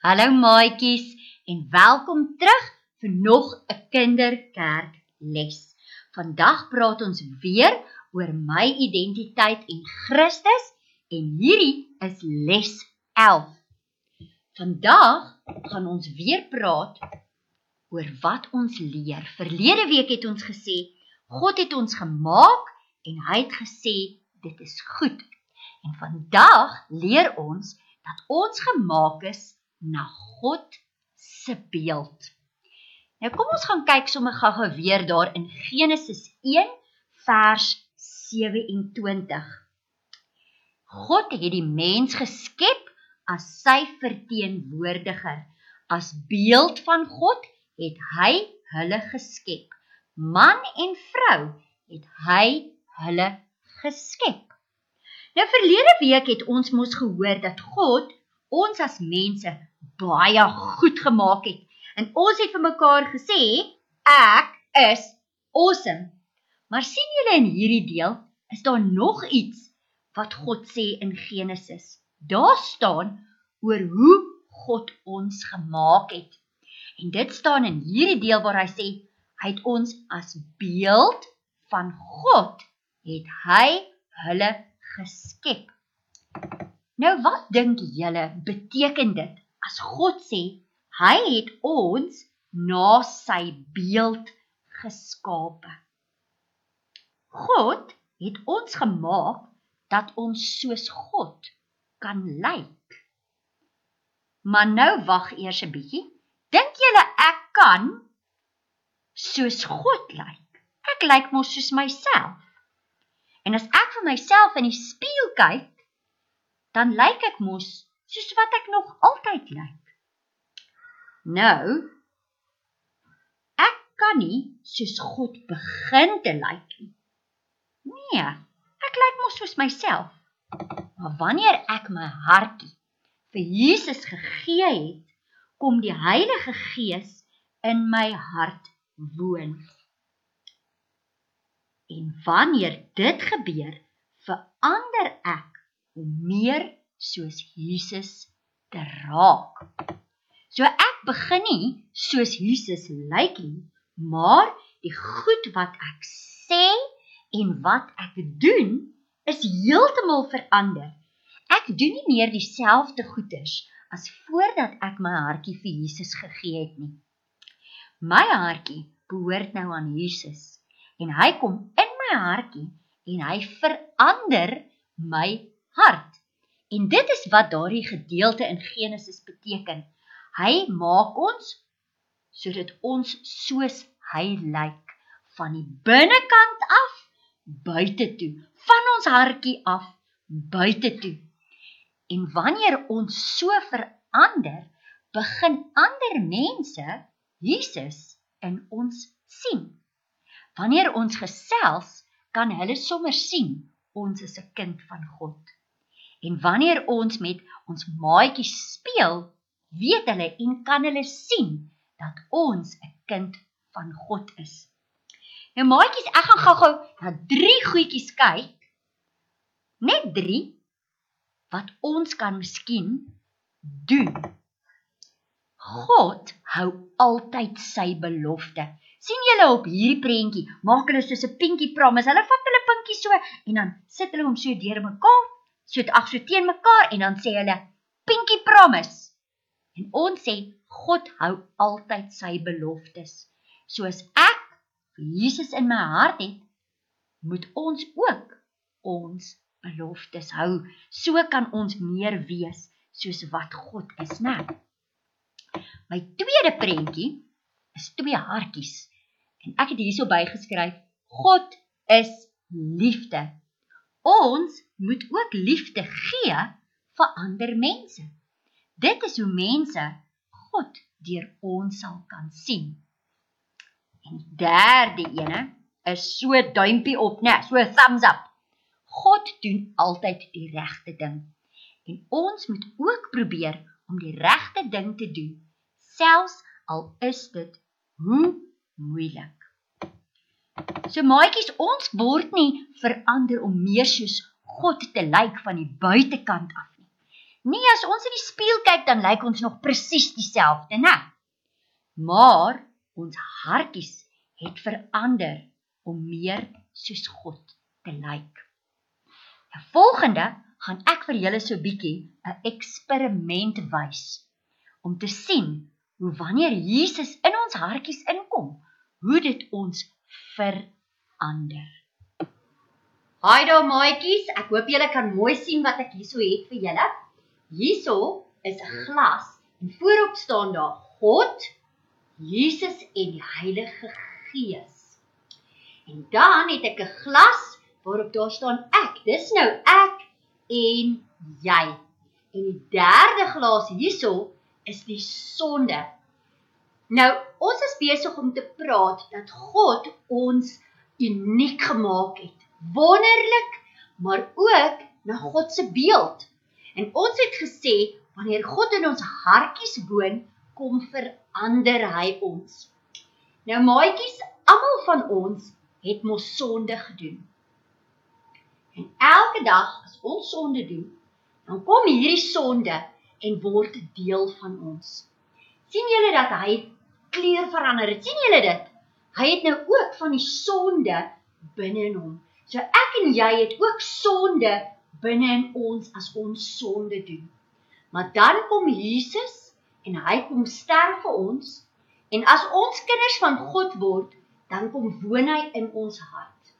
Hallo maatjies en welkom terug vir nog 'n kinderkerk les. Vandag praat ons weer oor my identiteit en Christus en hierdie is les 11. Vandag gaan ons weer praat oor wat ons leer. Verlede week het ons gesê God het ons gemaak en hy het gesê dit is goed. En vandag leer ons dat ons gemaak is na God se beeld. Nou kom ons gaan kyk sommer gou-gou weer daar in Genesis 1 vers 27. God het die mens geskep as sy verteenwoordiger. As beeld van God het hy hulle geskep. Man en vrou het hy hulle geskep. Nou verlede week het ons mos gehoor dat God ons as mense baie goed gemaak het. En ons het vir mekaar gesê ek is awesome. Maar sien julle in hierdie deel is daar nog iets wat God sê in Genesis. Daar staan oor hoe God ons gemaak het. En dit staan in hierdie deel waar hy sê hy het ons as beeld van God het hy hulle geskep. Nou wat dink julle beteken dit as God sê hy het ons na sy beeld geskape? God het ons gemaak dat ons soos God kan lyk. Maar nou wag eers 'n bietjie. Dink julle ek kan soos God lyk? Ek lyk mos soos myself. En as ek vir myself in die spieël kyk, dan lyk ek mos soos wat ek nog altyd lyk. Nou ek kan nie soos God begin te lyk nie. Nee, ek lyk mos soos myself. Maar wanneer ek my hartjie vir Jesus gegee het, kom die Heilige Gees in my hart woon. En wanneer dit gebeur, verander ek om meer soos Jesus te raak. So ek begin nie soos Jesus lyk nie, maar die goed wat ek sê en wat ek doen is heeltemal verander. Ek doen nie meer dieselfde goeders as voordat ek my hartjie vir Jesus gegee het nie. My hartjie behoort nou aan Jesus en hy kom in my hartjie en hy verander my hart. En dit is wat daardie gedeelte in Genesis beteken. Hy maak ons sodat ons soos hy lyk van die binnekant af buite toe, van ons hartjie af buite toe. En wanneer ons so verander, begin ander mense Jesus in ons sien. Wanneer ons gesels, kan hulle sommer sien ons is 'n kind van God. En wanneer ons met ons maatjies speel, weet hulle en kan hulle sien dat ons 'n kind van God is. Nou maatjies, ek gaan gou-gou na drie goedjies kyk. Net 3 wat ons kan miskien doen. God hou altyd sy belofte. sien julle op hierdie prentjie? Maak hulle soos 'n pinkie promise. Hulle vat hulle pinkie so en dan sit hulle hom so deur mekaar so ag so teen mekaar en dan sê hulle pinky promise. En ons sê God hou altyd sy beloftes. Soos ek Jesus in my hart het, moet ons ook ons beloftes hou. So kan ons meer wees soos wat God is, né? My tweede prentjie is twee hartjies. En ek het hierso bygeskryf: God is liefde. Ons moet ook liefde gee vir ander mense. Dit is hoe mense God deur ons sal kan sien. En die derde ene is so duimpie op, né? So thumbs up. God doen altyd die regte ding. En ons moet ook probeer om die regte ding te doen, selfs al is dit hoe moeilik. So maatjies, ons word nie verander om meer soos God te lyk van die buitekant af nie. Nee, as ons in die spieël kyk, dan lyk ons nog presies dieselfde, né? Maar ons hartjies het verander om meer soos God te lyk. Die volgende gaan ek vir julle so bietjie 'n eksperiment wys om te sien hoe wanneer Jesus in ons hartjies inkom, hoe dit ons verander. Haai daar maatjies, ek hoop julle kan mooi sien wat ek hierso het vir julle. Hierso is 'n glas en voorop staan daar God, Jesus en die Heilige Gees. En dan het ek 'n glas waarop daar staan ek. Dis nou ek en jy. En die derde glas hierso is die sonde. Nou, ons is besig om te praat dat God ons uniek gemaak het. Wonderlik, maar ook na God se beeld. En ons het gesê wanneer God in ons hartjies woon, kom verander hy ons. Nou maatjies, almal van ons het mos sonde gedoen. En elke dag as ons sonde doen, dan kom hierdie sonde en word deel van ons. sien julle dat hy kleur verander het? sien julle dit? Hy het nou ook van die sonde binne in hom. So ek en jy het ook sonde binne in ons as ons sonde doen. Maar dan kom Jesus en hy kom sterf vir ons en as ons kinders van God word, dan kom woon hy in ons hart.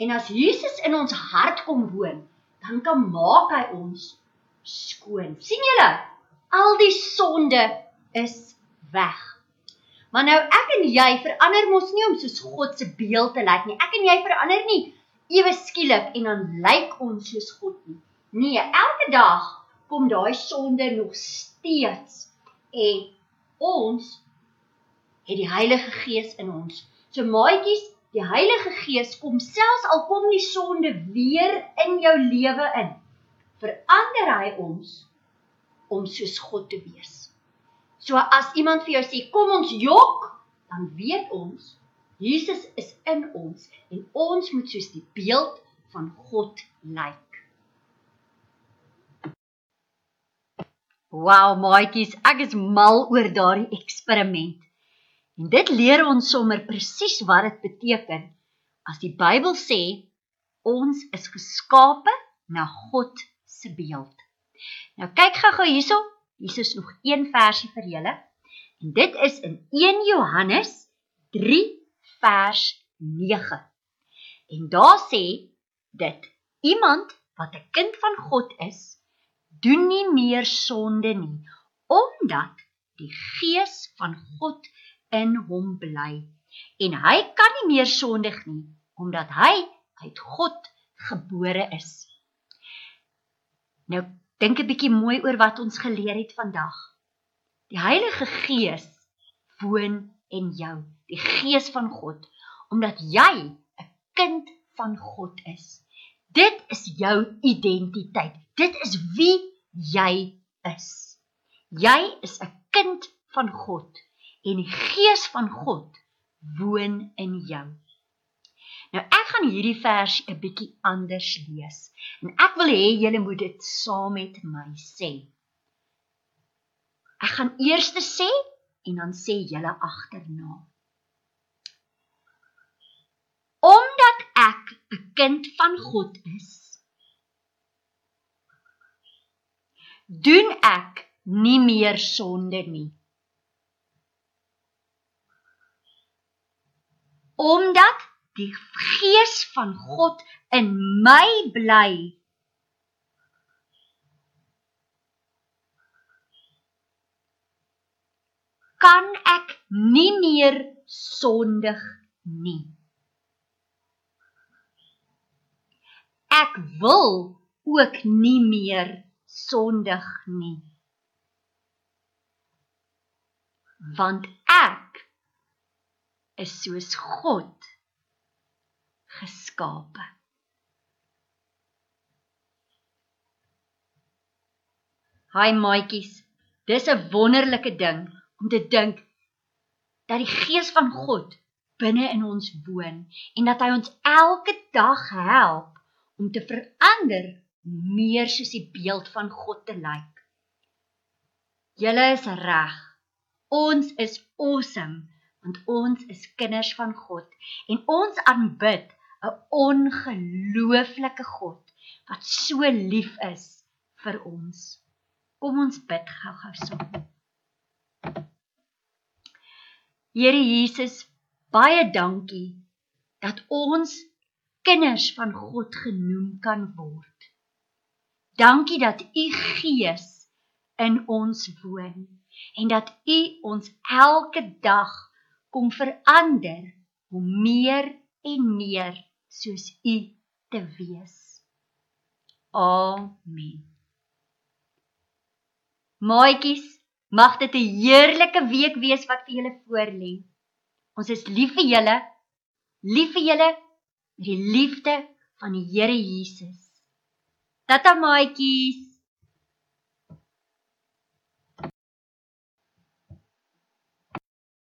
En as Jesus in ons hart kom woon, dan kan maak hy ons skoon. sien julle? Al die sonde is weg. Maar nou ek en jy verander mos nie om soos God se beeld te lyk nie. Ek en jy verander nie ewe skielik en dan lyk ons soos God nie. Nee, elke dag kom daai sonde nog steeds en ons het die Heilige Gees in ons. So maatjies, Die Heilige Gees kom selfs al kom die sonde weer in jou lewe in. Verander hy ons om soos God te wees. So as iemand vir jou sê kom ons jok, dan weet ons Jesus is in ons en ons moet soos die beeld van God lyk. Wow, maatjies, ek is mal oor daardie eksperiment. En dit leer ons sommer presies wat dit beteken as die Bybel sê ons is geskape na God se beeld. Nou kyk gou-gou hierso, hier is nog een versie vir julle. En dit is in 1 Johannes 3 vers 9. En daar sê dit iemand wat 'n kind van God is, doen nie meer sonde nie, omdat die gees van God in hom bly en hy kan nie meer sondig nie omdat hy uit God gebore is. Nou dink 'n bietjie mooi oor wat ons geleer het vandag. Die Heilige Gees woon in jou, die Gees van God, omdat jy 'n kind van God is. Dit is jou identiteit. Dit is wie jy is. Jy is 'n kind van God en die gees van God woon in jou. Nou ek gaan hierdie vers 'n bietjie anders lees en ek wil hê julle moet dit saam met my sê. Ek gaan eers sê en dan sê julle agterna. Omdat ek 'n kind van God is, doen ek nie meer sonde nie. omdat die gees van God in my bly. kan ek nie meer sondig nie. Ek wil ook nie meer sondig nie. Want ek is soos God geskape. Haai maatjies, dis 'n wonderlike ding om te dink dat die gees van God binne in ons woon en dat hy ons elke dag help om te verander meer soos die beeld van God te lyk. Julle is reg. Ons is awesome want ons is kinders van God en ons aanbid 'n ongelooflike God wat so lief is vir ons. Kom ons bid gou-gou saam. Here Jesus, baie dankie dat ons kinders van God genoem kan word. Dankie dat u Gees in ons woon en dat u ons elke dag kom verander om meer en meer soos u te wees. Amen. Maatjies, mag dit 'n heerlike week wees wat vir julle voorlê. Ons is lief vir julle. Lief vir julle met die liefde van die Here Jesus. Tata maatjies.